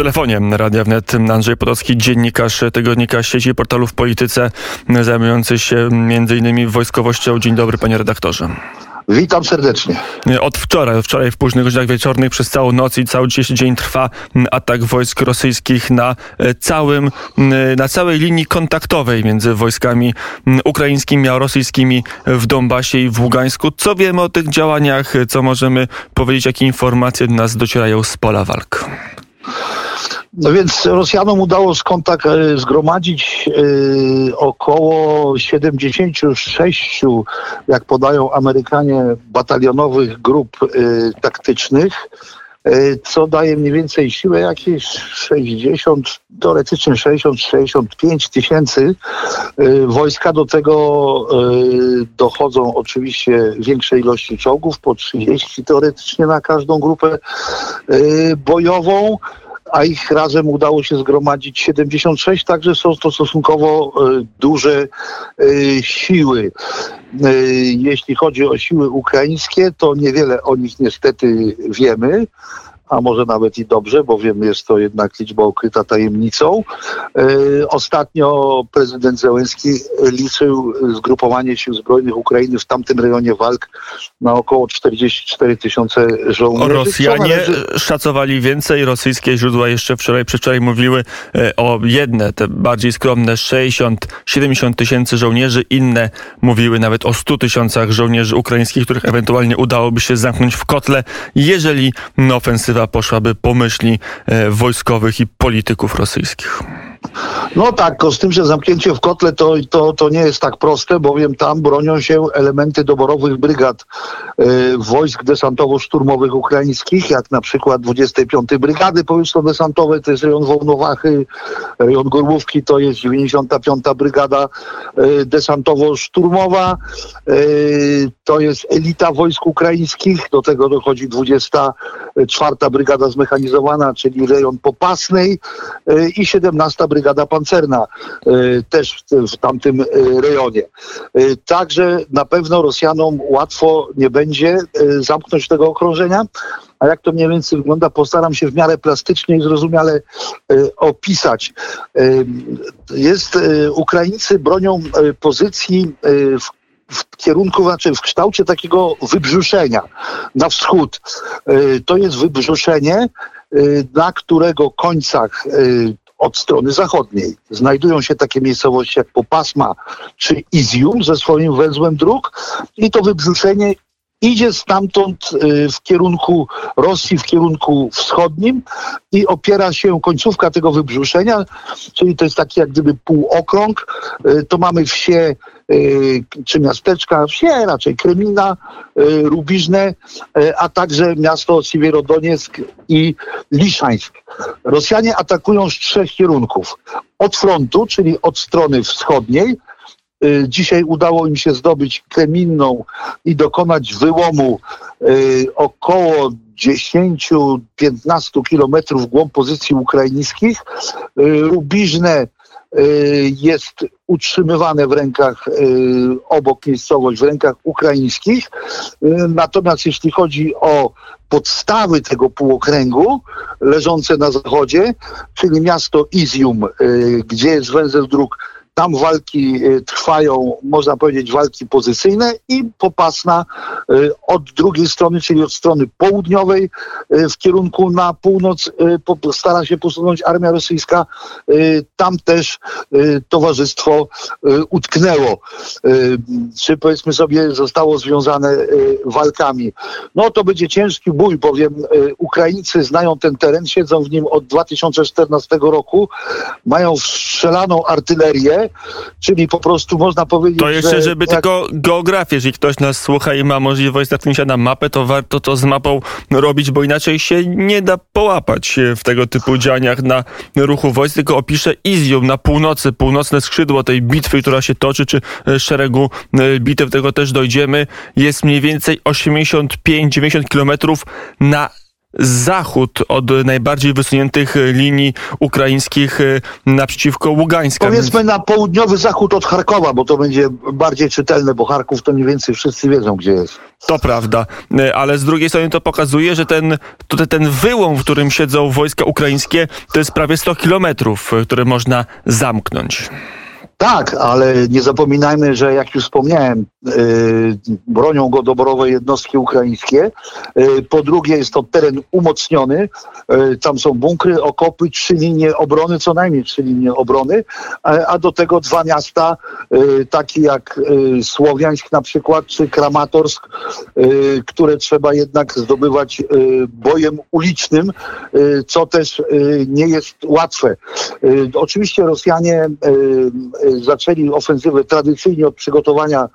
telefonie Radia Wnet Andrzej Potocki, dziennikarz tygodnika sieci portalu w polityce, zajmujący się m.in. wojskowością. Dzień dobry, panie redaktorze. Witam serdecznie. Od wczoraj, od wczoraj w późnych godzinach wieczornych przez całą noc i cały dzisiejszy dzień trwa atak wojsk rosyjskich na całym, na całej linii kontaktowej między wojskami ukraińskimi a rosyjskimi w Donbasie i w Ługańsku. Co wiemy o tych działaniach? Co możemy powiedzieć? Jakie informacje do nas docierają z pola walk? No więc Rosjanom udało skontakt e, zgromadzić y, około 76, jak podają Amerykanie, batalionowych grup y, taktycznych, co daje mniej więcej siłę jakieś 60, teoretycznie 60-65 tysięcy. Wojska do tego dochodzą oczywiście większe ilości czołgów, po 30 teoretycznie na każdą grupę bojową a ich razem udało się zgromadzić 76, także są to stosunkowo e, duże e, siły. E, jeśli chodzi o siły ukraińskie, to niewiele o nich niestety wiemy a może nawet i dobrze, bowiem jest to jednak liczba ukryta tajemnicą. E, ostatnio prezydent Zełenski liczył zgrupowanie sił zbrojnych Ukrainy w tamtym rejonie walk na około 44 tysiące żołnierzy. Rosjanie należy... szacowali więcej, rosyjskie źródła jeszcze wczoraj, przedwczoraj mówiły e, o jedne, te bardziej skromne 60-70 tysięcy żołnierzy, inne mówiły nawet o 100 tysiącach żołnierzy ukraińskich, których ewentualnie udałoby się zamknąć w kotle, jeżeli ofensywa poszłaby po myśli e, wojskowych i polityków rosyjskich. No tak, z tym, że zamknięcie w kotle to, to, to nie jest tak proste, bowiem tam bronią się elementy doborowych brygad y, wojsk desantowo-szturmowych ukraińskich, jak na przykład 25 Brygady Powietrzno-Desantowej, to jest rejon Wołnowachy, rejon Gorłówki to jest 95 Brygada y, Desantowo-Szturmowa, y, to jest elita wojsk ukraińskich, do tego dochodzi 24 Brygada Zmechanizowana, czyli rejon Popasnej i 17 Brygada Pancerna e, też w tamtym e, rejonie. E, także na pewno Rosjanom łatwo nie będzie zamknąć tego okrążenia. A jak to mniej więcej wygląda, postaram się w miarę plastycznie i zrozumiale opisać. Jest, Ukraińcy bronią pozycji w w kierunku, znaczy w kształcie takiego wybrzuszenia na wschód. To jest wybrzuszenie, na którego końcach od strony zachodniej. Znajdują się takie miejscowości jak Popasma czy Izium ze swoim węzłem dróg i to wybrzuszenie idzie stamtąd y, w kierunku Rosji, w kierunku wschodnim i opiera się końcówka tego wybrzuszenia, czyli to jest taki jak gdyby półokrąg. Y, to mamy wsie y, czy miasteczka, wsie raczej Kremina, Rubiżne, a także miasto Siewierodonieck i Liszańsk. Rosjanie atakują z trzech kierunków. Od frontu, czyli od strony wschodniej, dzisiaj udało im się zdobyć Kreminną i dokonać wyłomu y, około 10-15 kilometrów głąb pozycji ukraińskich. Y, Rubiżne jest utrzymywane w rękach obok miejscowość, w rękach ukraińskich. Natomiast jeśli chodzi o podstawy tego półokręgu leżące na zachodzie, czyli miasto Izium, gdzie jest węzeł dróg tam walki y, trwają, można powiedzieć, walki pozycyjne i popasna y, od drugiej strony, czyli od strony południowej y, w kierunku na północ stara się posunąć armia rosyjska. Tam też towarzystwo utknęło, czy powiedzmy sobie zostało związane walkami. No to będzie ciężki bój, bowiem Ukraińcy znają ten teren, siedzą w nim od 2014 roku, mają strzelaną artylerię, czyli po prostu można powiedzieć, To jeszcze, że żeby jak... tylko geografię, jeżeli ktoś nas słucha i ma możliwość natknięcia na mapę, to warto to z mapą robić, bo inaczej się nie da połapać w tego typu działaniach na ruchu wojsk, tylko opiszę Izium na północy, północne skrzydło tej bitwy, która się toczy, czy szeregu e, bitew, tego też dojdziemy, jest mniej więcej 85-90 kilometrów na zachód od najbardziej wysuniętych linii ukraińskich y, naprzeciwko Ługańska. Powiedzmy na południowy zachód od Charkowa, bo to będzie bardziej czytelne, bo Charków to mniej więcej wszyscy wiedzą, gdzie jest. To prawda, y, ale z drugiej strony to pokazuje, że ten, tutaj ten wyłom, w którym siedzą wojska ukraińskie, to jest prawie 100 kilometrów, y, które można zamknąć. Tak, ale nie zapominajmy, że jak już wspomniałem, yy, bronią go doborowe jednostki ukraińskie. Yy, po drugie jest to teren umocniony. Yy, tam są bunkry, okopy, trzy linie obrony, co najmniej trzy linie obrony, a, a do tego dwa miasta, yy, takie jak yy, Słowiańsk na przykład, czy Kramatorsk, yy, które trzeba jednak zdobywać bojem ulicznym, co też nie jest łatwe. Oczywiście Rosjanie zaczęli ofensywę tradycyjnie od przygotowania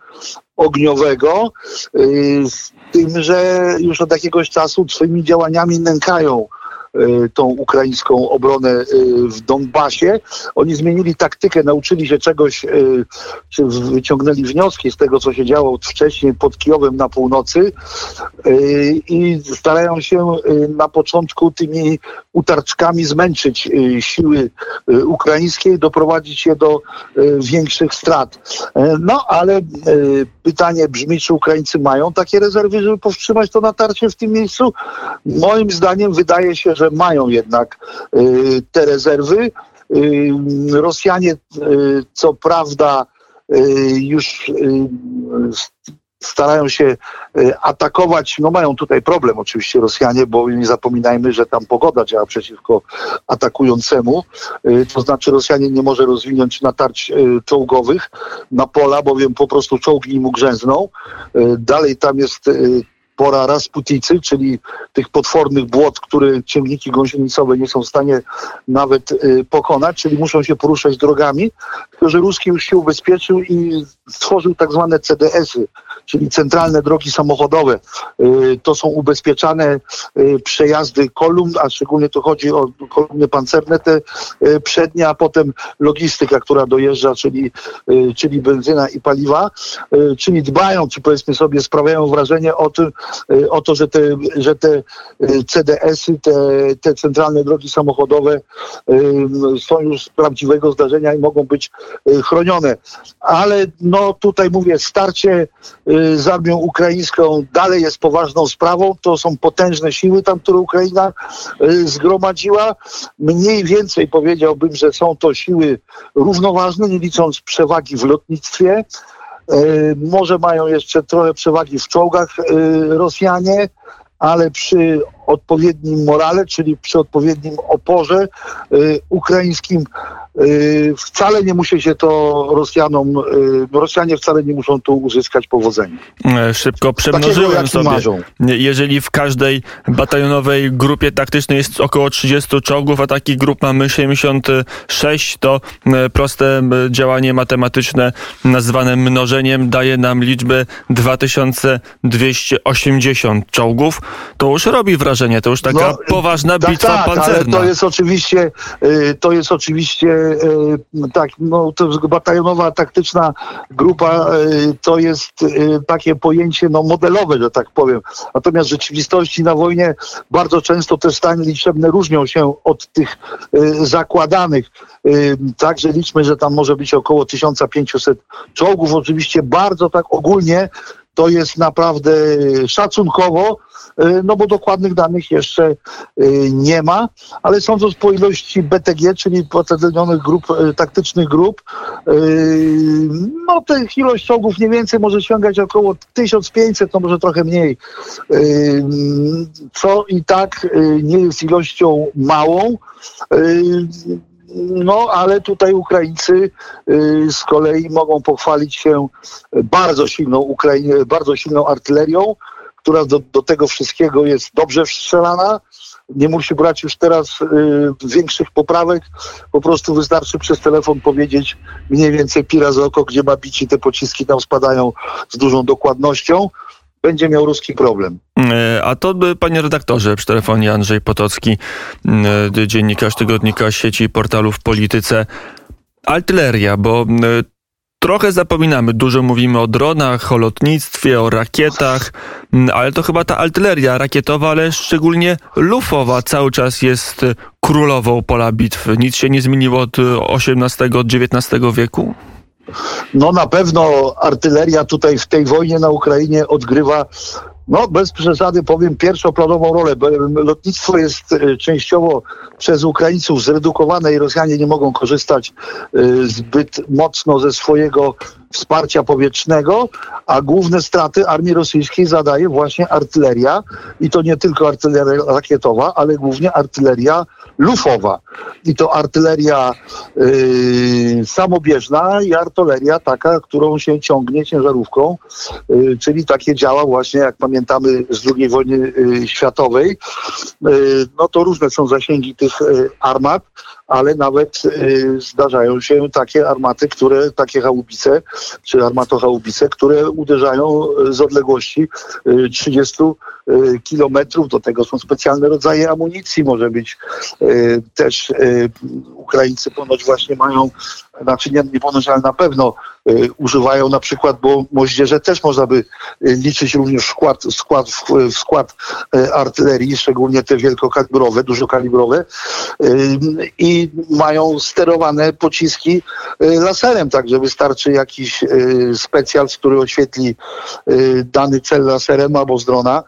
ogniowego, yy, z tym, że już od jakiegoś czasu swoimi działaniami nękają yy, tą ukraińską obronę yy, w Donbasie. Oni zmienili taktykę, nauczyli się czegoś, czy wyciągnęli wnioski z tego, co się działo wcześniej pod Kijowem na północy i starają się na początku tymi utarczkami zmęczyć yy, siły yy, ukraińskie i doprowadzić je do yy, większych strat. Yy, No ale pytanie brzmi, czy Ukraińcy mają takie rezerwy, żeby powstrzymać to natarcie w tym miejscu? Moim zdaniem wydaje się, że mają jednak te rezerwy. Rosjanie, co prawda, już starają się y, atakować. No mają tutaj problem oczywiście Rosjanie, bo nie zapominajmy, że tam pogoda działa przeciwko atakującemu. Y, To znaczy Rosjanie nie może rozwinąć natarć y, czołgowych na pola, bowiem po prostu czołgi im ugrzęzną. Y, Dalej tam jest pora Rasputicy, czyli tych potwornych błot, które ciągniki gąsienicowe nie są w stanie nawet pokonać, czyli muszą się poruszać drogami, tylko że Ruski już się ubezpieczył i stworzył tak zwane CDS-y, czyli centralne drogi samochodowe. Y, To są ubezpieczane y, przejazdy kolumn, a szczególnie tu chodzi o kolumny pancerne, te y, przednie, a potem logistyka, która dojeżdża, czyli, czyli benzyna i paliwa, czyli dbają, czy powiedzmy sobie, sprawiają wrażenie o tym, o to, że te, że te CDS-y, te, te centralne drogi samochodowe są już z prawdziwego zdarzenia i mogą być chronione. Ale no tutaj mówię, starcie z armią ukraińską dalej jest poważną sprawą. To są potężne siły tam, które Ukraina y, zgromadziła. Mniej więcej powiedziałbym, że są to siły równoważne, nie licząc przewagi w lotnictwie. Y, Może mają jeszcze trochę przewagi w czołgach y, Rosjanie, ale przy odpowiednim morale, czyli przy odpowiednim oporze y, ukraińskim y, wcale nie musi się to Rosjanom, y, Rosjanie wcale nie muszą tu uzyskać powodzenia. E, Szybko Takiego, przemnożyłem jaki sobie. marzą. Jeżeli w każdej batalionowej grupie taktycznej jest około 30 czołgów, a takich grup mamy 76, to e, proste działanie matematyczne nazwane mnożeniem daje nam liczbę 2280 czołgów. To już robi wrażenie, to już taka No, poważna Tak, bitwa tak, ale pancerna. to jest oczywiście, y, to jest oczywiście y, tak, no to batalionowa taktyczna grupa, y, to jest takie pojęcie no, modelowe, że tak powiem. Natomiast w rzeczywistości na wojnie bardzo często te stany liczebne różnią się od tych zakładanych. Także liczmy, że tam może być około 1500 czołgów. Oczywiście bardzo tak ogólnie to jest naprawdę szacunkowo, y, no bo dokładnych danych jeszcze y, nie ma, ale sądząc po ilości BTG, czyli batalionowych grup, y, taktycznych grup, no tych ilość czołgów mniej więcej może sięgać około 1500, no może trochę mniej, co i tak nie jest ilością małą. No, ale tutaj Ukraińcy y, z kolei mogą pochwalić się bardzo silną Ukrainie, bardzo silną artylerią, która do, do tego wszystkiego jest dobrze strzelana. Nie musi brać już teraz y, większych poprawek. Po prostu wystarczy przez telefon powiedzieć mniej więcej pira z oko, gdzie ma bić i te pociski tam spadają z dużą dokładnością. Będzie miał ruski problem. E, A to, panie redaktorze, przy telefonie Andrzej Potocki, e, dziennikarz tygodnika sieci i portalu w polityce. Artyleria, bo m, trochę zapominamy. Dużo mówimy o dronach, o lotnictwie, o rakietach, ale to chyba ta artyleria rakietowa, ale szczególnie lufowa cały czas jest królową pola bitwy. Nic się nie zmieniło od XVIII, XIX wieku? No na pewno artyleria tutaj w tej wojnie na Ukrainie odgrywa no bez przesady powiem pierwszoplanową rolę. Lotnictwo jest e, częściowo przez Ukraińców zredukowane i Rosjanie nie mogą korzystać e, zbyt mocno ze swojego wsparcia powietrznego, a główne straty armii rosyjskiej zadaje właśnie artyleria i to nie tylko artyleria rakietowa, ale głównie artyleria lufowa. I to artyleria yy, samobieżna i artyleria taka, którą się ciągnie ciężarówką, yy, czyli takie działa właśnie, jak pamiętamy z II wojny yy, światowej. No to różne są zasięgi tych armat ale nawet y, zdarzają się takie armaty, które, takie chałupice, czy armatochałupice, które uderzają z odległości y, 30 y, kilometrów. Do tego są specjalne rodzaje amunicji. Może być y, też y, Ukraińcy ponoć właśnie mają, ponoć, ale na pewno y, używają na przykład, bo moździerze też można by y, liczyć również skład, skład, w, skład y, artylerii, szczególnie te wielkokalibrowe, dużokalibrowe y, i mają sterowane pociski y, laserem, także wystarczy jakiś y, specjal, który oświetli dany cel laserem albo z drona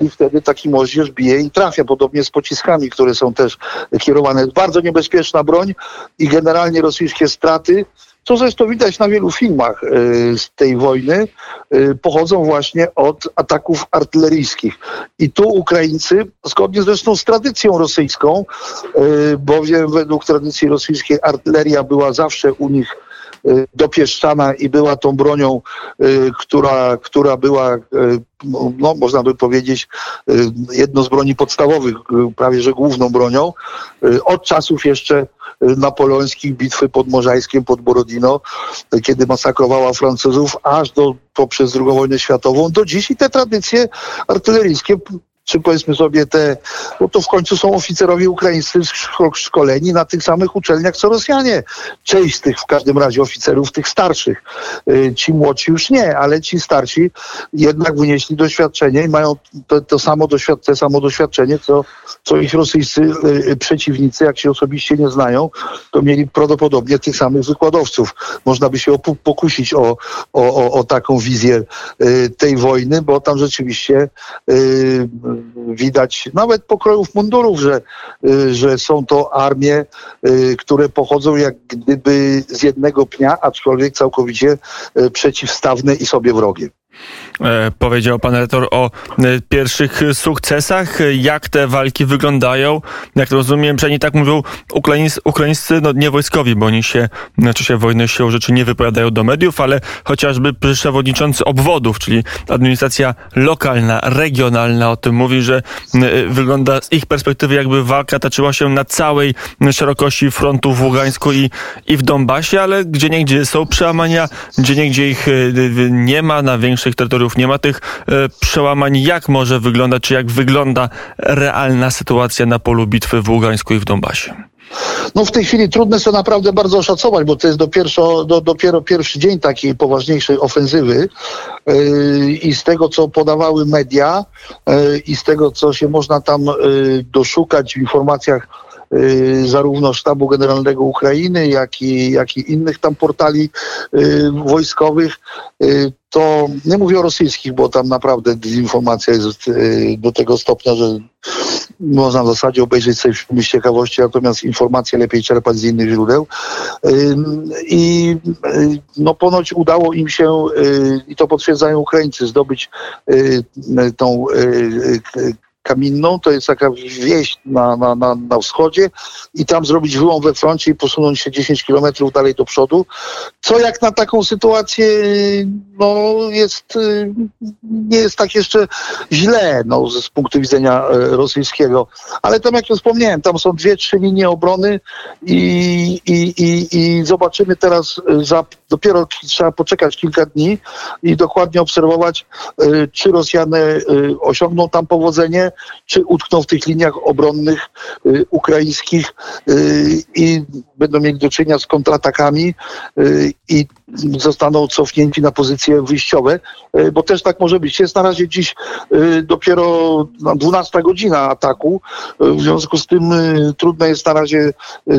i wtedy taki moździerz bije i trafia, podobnie z pociskami, które są też kierowane. Bardzo niebezpieczna broń i generalnie rosyjskie straty co zresztą widać na wielu filmach y, z tej wojny, y, pochodzą właśnie od ataków artyleryjskich. I tu Ukraińcy, zgodnie zresztą z tradycją rosyjską, y, bowiem według tradycji rosyjskiej artyleria była zawsze u nich dopieszczana i była tą bronią, która, która była, no, można by powiedzieć, jedną z broni podstawowych, prawie że główną bronią, od czasów jeszcze napoleońskich, bitwy pod Morzańskiem, pod Borodino, kiedy masakrowała Francuzów, aż do, poprzez II wojnę światową, do dziś i te tradycje artyleryjskie czy powiedzmy sobie te, bo to w końcu są oficerowie ukraińscy szkoleni na tych samych uczelniach co Rosjanie. Część z tych w każdym razie oficerów, tych starszych. Y, ci młodsi już nie, ale ci starsi jednak wynieśli doświadczenie i mają to, to samo, doświad to samo doświadczenie, co, co ich rosyjscy y, przeciwnicy, jak się osobiście nie znają, to mieli prawdopodobnie tych samych wykładowców. Można by się pokusić o, o, o, o taką wizję y, tej wojny, bo tam rzeczywiście widać nawet pokrojów mundurów, że, y, że są to armie, y, które pochodzą jak gdyby z jednego pnia, aczkolwiek całkowicie y, przeciwstawne i sobie wrogie. E, powiedział pan rektor o e, pierwszych sukcesach. Jak te walki wyglądają? Jak rozumiem, przynajmniej tak mówią ukraińscy, ukraińscy no nie wojskowi, bo oni się w czasie wojny się rzeczy nie wypowiadają do mediów, ale chociażby przewodniczący obwodów, czyli administracja lokalna, regionalna o tym mówi, że e, wygląda z ich perspektywy jakby walka toczyła się na całej szerokości frontu w Ługańsku i, i w Donbasie, ale gdzie niegdzie są przełamania, gdzie niegdzie ich nie ma na większych terytoriach nie ma tych e, przełamań. Jak może wyglądać, czy jak wygląda realna sytuacja na polu bitwy w Ługańsku i w Donbasie? No w tej chwili trudne są naprawdę bardzo oszacować, bo to jest dopiero, do, dopiero pierwszy dzień takiej poważniejszej ofensywy yy, i z tego, co podawały media yy, i z tego, co się można tam doszukać w informacjach zarówno Sztabu Generalnego Ukrainy, jak i, jak i innych tam portali y, wojskowych, y, to nie mówię o rosyjskich, bo tam naprawdę dezinformacja jest do tego stopnia, że można w zasadzie obejrzeć sobie z ciekawości, natomiast informacje lepiej czerpać z innych źródeł. I no ponoć udało im się, i to potwierdzają Ukraińcy, zdobyć tą Kamienną, to jest taka wieś na, na, na, na wschodzie i tam zrobić wyłom we froncie i posunąć się 10 kilometrów dalej do przodu, co jak na taką sytuację no, jest, y, nie jest tak jeszcze źle no, z punktu widzenia e, rosyjskiego. Ale tam, jak już wspomniałem, tam są dwie, trzy linie obrony i, i, i, i zobaczymy teraz, e, za, dopiero trzeba poczekać kilka dni i dokładnie obserwować, e, czy Rosjanie osiągną tam powodzenie, czy utkną w tych liniach obronnych y, ukraińskich y, i będą mieli do czynienia z kontratakami y, i zostaną cofnięci na pozycje wyjściowe, y, bo też tak może być. Jest na razie dziś y, dopiero no, 12 godzina ataku, w związku z tym trudno jest na razie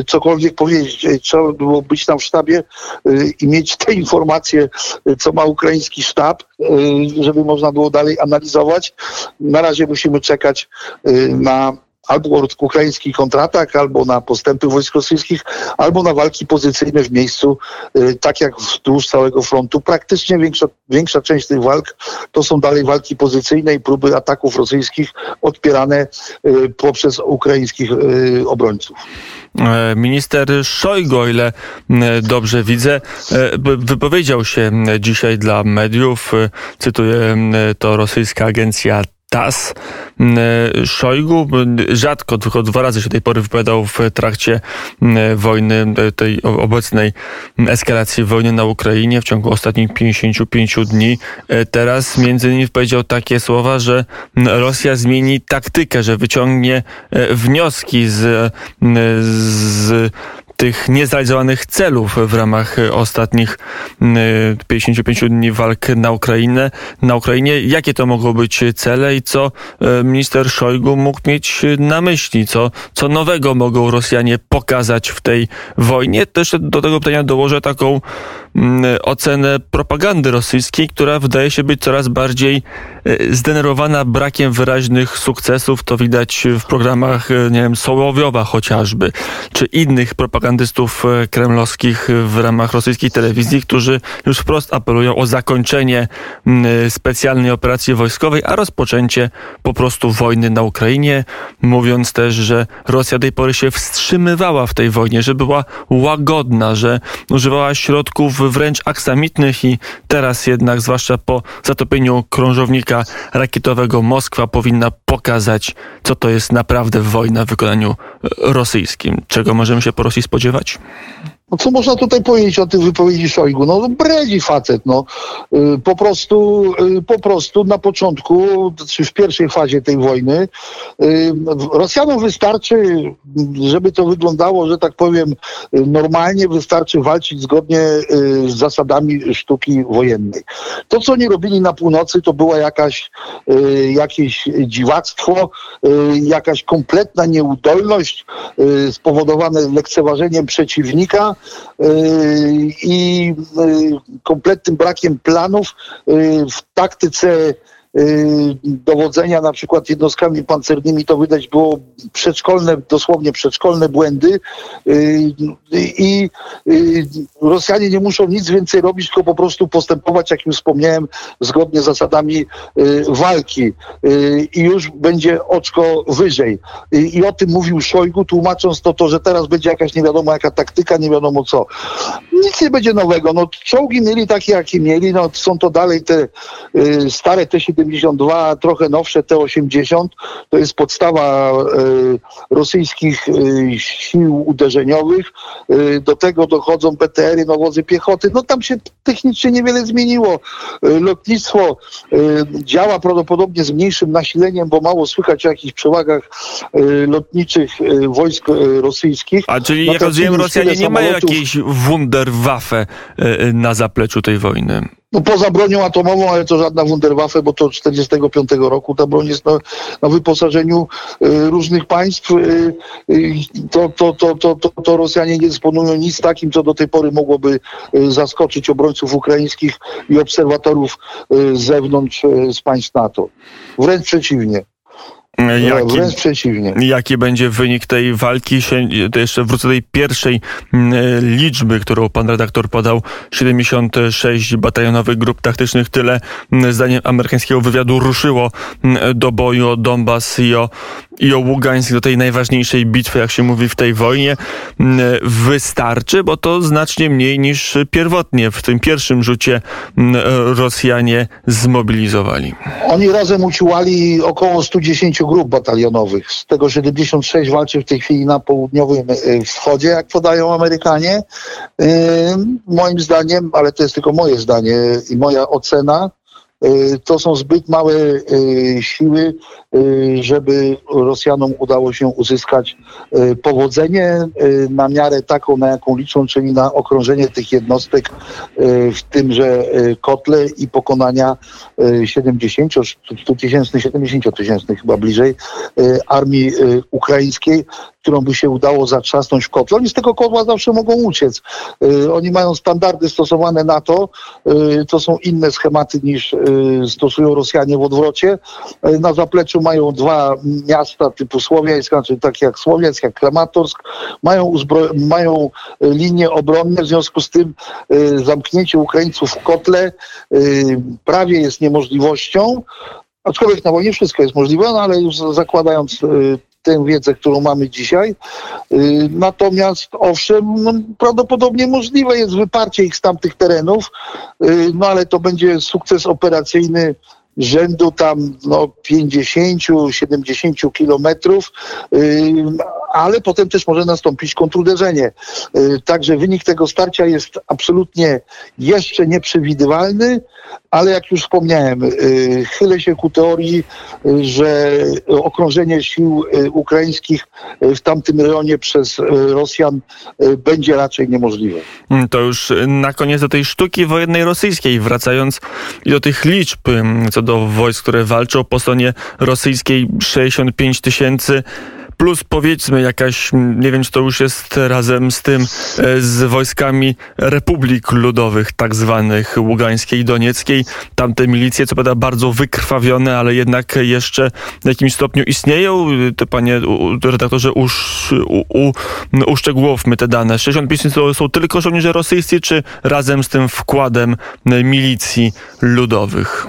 cokolwiek powiedzieć. Trzeba było być tam w sztabie i mieć te informacje, co ma ukraiński sztab, żeby można było dalej analizować. Na razie musimy czekać na albo ukraiński kontratak, albo na postępy wojsk rosyjskich, albo na walki pozycyjne w miejscu, y, tak jak wzdłuż całego frontu. Praktycznie większa, większa część tych walk to są dalej walki pozycyjne i próby ataków rosyjskich odpierane y, poprzez ukraińskich y, obrońców. E, Minister Szojgo, o ile dobrze widzę, e, wypowiedział się dzisiaj dla mediów. e, Cytuję to rosyjska agencja TAS. M, e, Szojgu rzadko, tylko dwa razy się do tej pory wypowiadał w trakcie wojny, tej obecnej eskalacji wojny na Ukrainie w ciągu ostatnich 55 dni. E, Teraz między innymi powiedział takie słowa, że Rosja zmieni taktykę, że wyciągnie e, wnioski z, z tych niezrealizowanych celów w ramach e, ostatnich m, 55 dni walk na Ukrainę. Na Ukrainie, jakie to mogą być cele i co e, minister Szojgu mógł mieć na myśli? Co, co nowego mogą Rosjanie pokazać w tej wojnie? Też do tego pytania dołożę taką mm, ocenę propagandy rosyjskiej, która wydaje się być coraz bardziej zdenerwowana brakiem wyraźnych sukcesów. To widać w programach, e, nie wiem, Sołowiowa chociażby, czy innych propagandystów e, kremlowskich w ramach rosyjskiej telewizji, którzy już wprost apelują o zakończenie specjalnej operacji wojskowej, a rozpoczęcie po prostu wojny na Ukrainie, mówiąc też, że Rosja do tej pory się wstrzymywała w tej wojnie, że była łagodna, że używała środków wręcz aksamitnych i teraz jednak, zwłaszcza po zatopieniu krążownika rakietowego Moskwa powinna pokazać, co to jest naprawdę wojna w wykonaniu e, rosyjskim. Czego możemy się po Rosji spodziewać? No co można tutaj powiedzieć o tej wypowiedzi Szojgu? No bredzi facet, no. Y, Po prostu, y, po prostu na początku, czy w pierwszej fazie tej wojny, y, Rosjanom wystarczy, żeby to wyglądało, że tak powiem, normalnie wystarczy walczyć zgodnie z zasadami sztuki wojennej. To, co oni robili na północy, to była jakaś, jakieś dziwactwo, jakaś kompletna nieudolność spowodowane lekceważeniem przeciwnika i y, kompletnym brakiem planów y, w taktyce y, dowodzenia na przykład jednostkami pancernymi to widać było przedszkolne, dosłownie przedszkolne błędy y, i y, Rosjanie nie muszą nic więcej robić, tylko po prostu postępować, jak już wspomniałem, zgodnie z zasadami y, walki y, i już będzie oczko wyżej. I, o tym mówił Szojgu, tłumacząc to, to, że teraz będzie jakaś nie wiadomo jaka taktyka, nie wiadomo co. Nic nie będzie nowego. No, czołgi mieli takie, jakie mieli. No, są to dalej te y, stare T-72, trochę nowsze T-80. To jest podstawa y, rosyjskich y, sił uderzeniowych. Y, do tego dochodzą BTR-y, no, wozy piechoty. No tam się technicznie niewiele zmieniło. Y, lotnictwo y, działa prawdopodobnie z mniejszym nasileniem, bo mało słychać o jakichś przewagach y, lotniczych y, wojsk y, rosyjskich. A czyli, No jak rozumiem, Rosjanie nie mają jakiejś Wunderwaffe e, e, na zapleczu tej wojny. No poza bronią atomową, ale to żadna Wunderwaffe, bo to od 45 roku ta broń jest na, na wyposażeniu y, różnych państw. Y, y, to, to, to, to, to, to Rosjanie nie dysponują nic takim, co do tej pory mogłoby y, zaskoczyć obrońców ukraińskich i obserwatorów y, z zewnątrz y, z państw NATO. Wręcz przeciwnie. E, Jaki, Wręcz przeciwnie. jaki będzie wynik tej walki? Się, jeszcze wrócę do tej pierwszej mm, e, liczby, którą pan redaktor podał. 76 batalionowych grup taktycznych. Tyle, mm, zdaniem amerykańskiego wywiadu, ruszyło mm, do boju o Donbas i o, i o Ługańsk, do tej najważniejszej bitwy, jak się mówi, w tej wojnie. Mm, Wystarczy, bo to znacznie mniej niż pierwotnie w tym pierwszym rzucie mm, Rosjanie zmobilizowali. Oni razem uciłali około 110 grup batalionowych. Z tego 76 walczy w tej chwili na południowym e, wschodzie, jak podają Amerykanie. E, Moim zdaniem, ale to jest tylko moje zdanie i moja ocena, y, to są zbyt małe y, siły, y, żeby Rosjanom udało się uzyskać y, powodzenie y, na miarę taką, na jaką liczą, czyli na okrążenie tych jednostek y, w tymże y, kotle i pokonania y, 70, 100 tysięcznych, 70 tysięcznych chyba bliżej y, armii y, ukraińskiej, którą by się udało zatrzasnąć w kotle. Oni z tego kotła zawsze mogą uciec. Y, Oni mają standardy stosowane na to. y, To są inne schematy niż y, stosują Rosjanie w odwrocie. Y, Na zapleczu mają dwa miasta typu Słowiańsk, znaczy takie jak Słowiańsk, jak Kramatorsk. Mają, uzbro- mają y, linie obronne, w związku z tym y, zamknięcie Ukraińców w kotle prawie jest niemożliwością. Aczkolwiek na wojnie wszystko jest możliwe, no ale już zakładając tę wiedzę, którą mamy dzisiaj. Y, Natomiast owszem, no, prawdopodobnie możliwe jest wyparcie ich z tamtych terenów, y, no ale to będzie sukces operacyjny rzędu tam no, 50-70 kilometrów, y, ale potem też może nastąpić kontruderzenie. Także wynik tego starcia jest absolutnie jeszcze nieprzewidywalny, ale jak już wspomniałem, y, chylę się ku teorii, y, że okrążenie sił y, ukraińskich w tamtym rejonie przez Rosjan będzie raczej niemożliwe. Mm, To już na koniec do tej sztuki wojennej rosyjskiej, wracając do tych liczb co do wojsk, które walczą po stronie rosyjskiej 65 tysięcy. Plus powiedzmy jakaś, nie wiem czy to już jest razem z tym, e, z wojskami republik ludowych, tak zwanych Ługańskiej i Donieckiej. Tamte milicje, co prawda bardzo wykrwawione, ale jednak jeszcze w jakimś stopniu istnieją. To panie redaktorze, usz, u, u, uszczegółowmy te dane. 65 tysięcy to są tylko żołnierze rosyjscy, czy razem z tym wkładem milicji ludowych?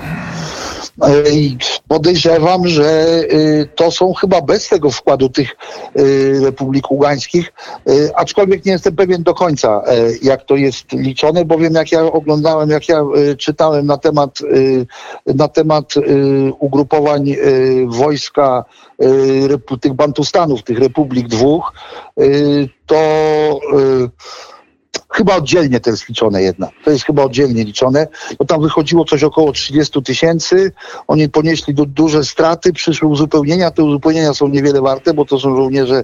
E, I Podejrzewam, że y, to są chyba bez tego wkładu tych y, republik ługańskich, y, aczkolwiek nie jestem pewien do końca, e, jak to jest liczone, bowiem jak ja oglądałem, jak ja czytałem na temat, na temat ugrupowań wojska tych Bantustanów, tych republik dwóch, to Chyba oddzielnie to jest liczone jednak. To jest chyba oddzielnie liczone, bo tam wychodziło coś około 30 tysięcy. Oni ponieśli du- duże straty, przyszły uzupełnienia. Te uzupełnienia są niewiele warte, bo to są żołnierze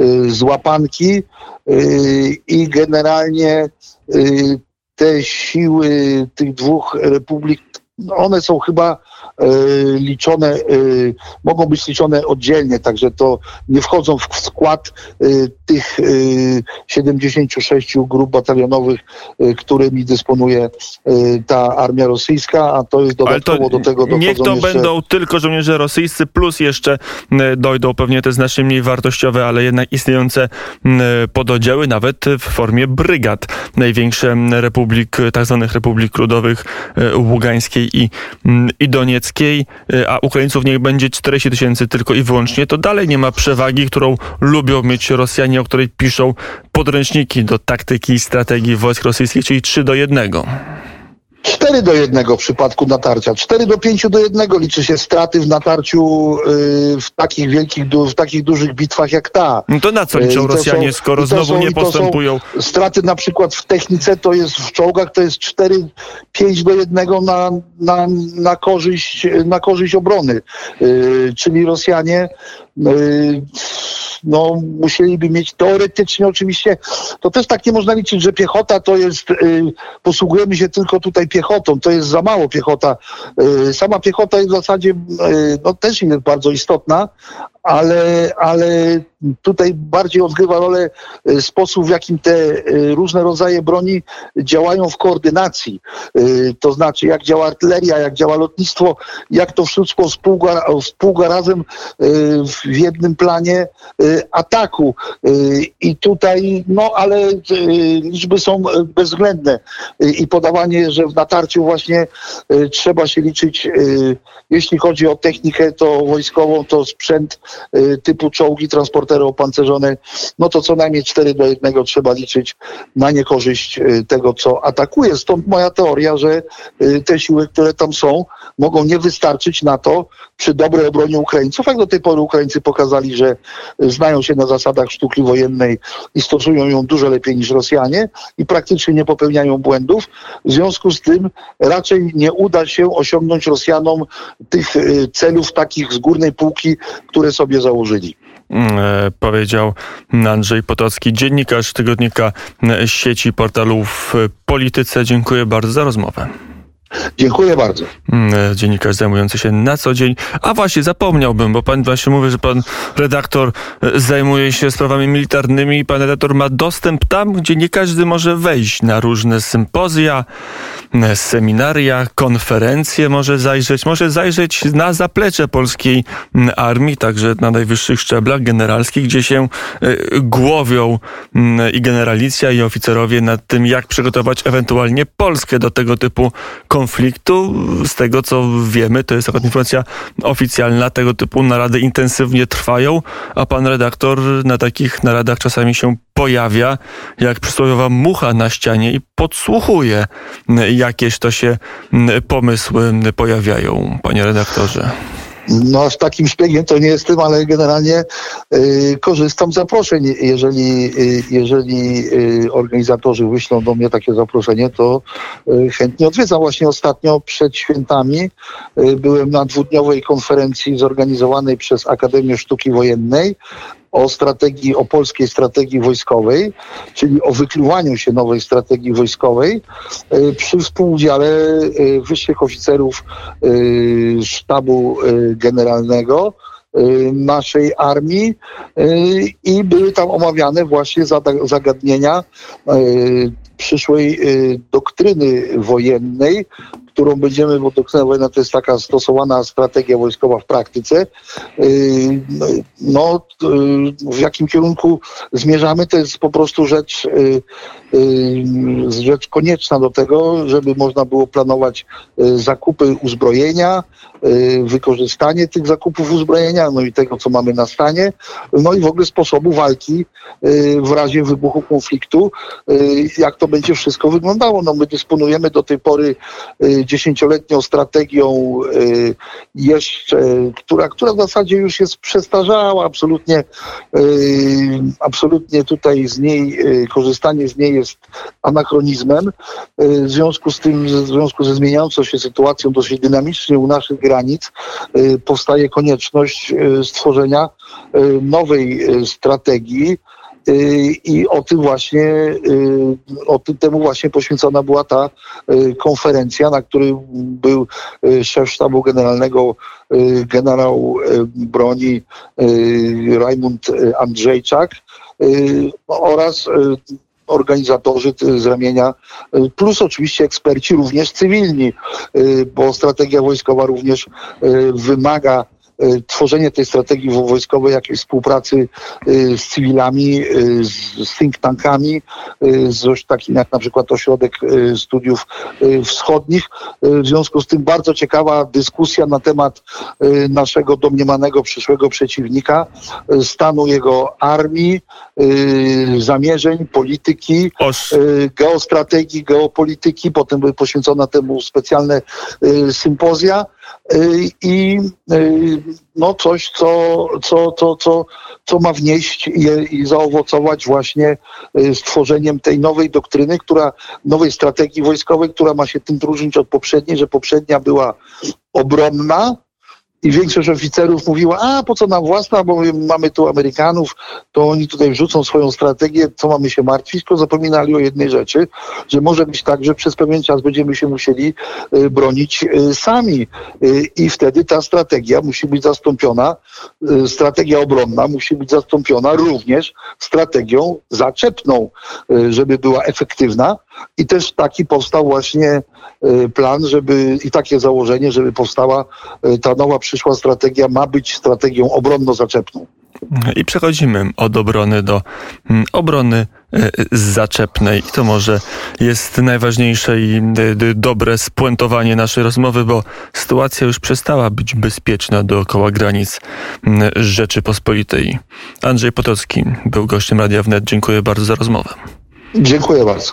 y, z łapanki y, i generalnie y, te siły tych dwóch republik, no one są chyba liczone, y, mogą być liczone oddzielnie, także to nie wchodzą w skład y, tych y, 76 grup batalionowych, którymi dysponuje ta armia rosyjska, a to jest Ale to dodatkowo do tego dochodzą niech to jeszcze... będą tylko żołnierze rosyjscy, plus jeszcze dojdą pewnie te znacznie mniej wartościowe, ale jednak istniejące m, pododdziały, nawet w formie brygad. Największe republik, tak zwanych republik ludowych e, Ługańskiej i, i Donieckiej, e, a Ukraińców niech będzie 40 tysięcy tylko i wyłącznie, to dalej nie ma przewagi, którą lubią mieć Rosjanie, o której piszą podręczniki do taktyki i strategii wojsk rosyjskich, czyli 3 do 1. 4 do 1 w przypadku natarcia. 4 do 5 do 1 liczy się straty w natarciu y, w takich wielkich, w takich dużych bitwach jak ta. No to na co E, liczą to Rosjanie, są- skoro znowu są- nie postępują? Straty na przykład w technice to jest w czołgach to jest 4, 5 do 1 na, na, na, korzyść, na korzyść obrony. Y, czyli Rosjanie y, no, musieliby mieć teoretycznie oczywiście, to też tak nie można liczyć, że piechota to jest, y, posługujemy się tylko tutaj piechotą, to jest za mało piechota. Y, sama piechota jest w zasadzie, y, no też jest bardzo istotna, ale, ale tutaj bardziej odgrywa rolę y, sposób, w jakim te y, różne rodzaje broni działają w koordynacji. Y, To znaczy, jak działa artyleria, jak działa lotnictwo, jak to wszystko współgra, współgra razem w jednym planie ataku. I tutaj, no ale liczby są bezwzględne i podawanie, że w natarciu właśnie trzeba się liczyć, jeśli chodzi o technikę, to wojskową, to sprzęt typu czołgi, transportery opancerzone, no to co najmniej 4 do 1 trzeba liczyć na niekorzyść y, tego, co atakuje. Stąd moja teoria, że y, te siły, które tam są, mogą nie wystarczyć na to przy dobrej obronie Ukraińców. Jak do tej pory Ukraińcy pokazali, że y, znają się na zasadach sztuki wojennej i stosują ją dużo lepiej niż Rosjanie i praktycznie nie popełniają błędów. W związku z tym raczej nie uda się osiągnąć Rosjanom tych y, celów takich z górnej półki, które sobie założyli. Mm, e, powiedział Andrzej Potocki, dziennikarz tygodnika sieci portalów Polityce. Dziękuję bardzo za rozmowę. Dziękuję bardzo. Mm, e, Dziennikarz zajmujący się na co dzień. A właśnie, zapomniałbym, bo pan właśnie mówi, że pan redaktor e, zajmuje się sprawami militarnymi i pan redaktor ma dostęp tam, gdzie nie każdy może wejść na różne sympozja, e, seminaria, konferencje może zajrzeć, może zajrzeć na zaplecze polskiej armii, także na najwyższych szczeblach generalskich, gdzie się głowią i generalicja i oficerowie nad tym, jak przygotować ewentualnie Polskę do tego typu konfliktu. Z tego co wiemy, to jest akurat informacja oficjalna, tego typu narady intensywnie trwają, a pan redaktor na takich naradach czasami się pojawia, jak przysłowiowa mucha na ścianie i podsłuchuje, jakieś to się pomysły pojawiają, panie redaktorze. No aż takim szpiegiem to nie jestem, ale generalnie y, korzystam z zaproszeń. Jeżeli, y, jeżeli y, organizatorzy wyślą do mnie takie zaproszenie, to y, chętnie odwiedzam. Właśnie ostatnio przed świętami y, byłem na dwudniowej konferencji zorganizowanej przez Akademię Sztuki Wojennej o strategii, o polskiej strategii wojskowej, czyli o wykluwaniu się nowej strategii wojskowej y, przy współudziale y, wyższych oficerów y, sztabu generalnego naszej armii i były tam omawiane właśnie zagadnienia przyszłej y, doktryny wojennej, którą będziemy, bo doktryna wojenna to jest taka stosowana strategia wojskowa w praktyce. Y, No, y, w jakim kierunku zmierzamy, to jest po prostu rzecz, rzecz konieczna do tego, żeby można było planować y, zakupy uzbrojenia, y, wykorzystanie tych zakupów uzbrojenia, no i tego, co mamy na stanie, no i w ogóle sposobu walki y, w razie wybuchu konfliktu, jak to będzie wszystko wyglądało. No my dysponujemy do tej pory dziesięcioletnią strategią jeszcze, która, która w zasadzie już jest przestarzała, absolutnie, absolutnie tutaj z niej, korzystanie z niej jest anachronizmem. Y, W związku z tym, w związku ze zmieniającą się sytuacją dosyć dynamicznie u naszych granic, y, powstaje konieczność y, stworzenia nowej strategii, I o tym właśnie, o tym temu właśnie poświęcona była ta konferencja, na której był szef sztabu generalnego generał broni Rajmund Andrzejczak oraz organizatorzy y, z ramienia, y, plus oczywiście eksperci również cywilni, y, bo strategia wojskowa również wymaga tworzenie tej strategii wo- wojskowej, jakiejś współpracy y, z cywilami, y, z, think tankami, y, z takim jak na przykład Ośrodek y, Studiów y, Wschodnich. Y, W związku z tym bardzo ciekawa dyskusja na temat y, naszego domniemanego przyszłego przeciwnika, y, stanu jego armii, y, zamierzeń, polityki, y, geostrategii, geopolityki, potem były poświęcone temu specjalne y, sympozja y, i y, no coś, co, co, co, co, co ma wnieść i, i zaowocować właśnie y, stworzeniem tej nowej doktryny, która, nowej strategii wojskowej, która ma się tym różnić od poprzedniej, że poprzednia była obronna, i większość oficerów mówiła, a po co nam własna, bo mamy tu Amerykanów, to oni tutaj wrzucą swoją strategię, co mamy się martwić, tylko zapominali o jednej rzeczy, że może być tak, że przez pewien czas będziemy się musieli y, bronić y, sami. Y, i wtedy ta strategia musi być zastąpiona, strategia obronna musi być zastąpiona również strategią zaczepną, żeby była efektywna i też taki powstał właśnie y, plan, żeby i takie założenie, żeby powstała y, ta nowa przyszła strategia ma być strategią obronno-zaczepną. I przechodzimy od obrony do mm, obrony e, zaczepnej. I to może jest najważniejsze i e, dobre spuentowanie naszej rozmowy, bo sytuacja już przestała być bezpieczna dookoła granic mm, Rzeczypospolitej. Andrzej Potocki był gościem Radia Wnet. Dziękuję bardzo za rozmowę. Dziękuję bardzo.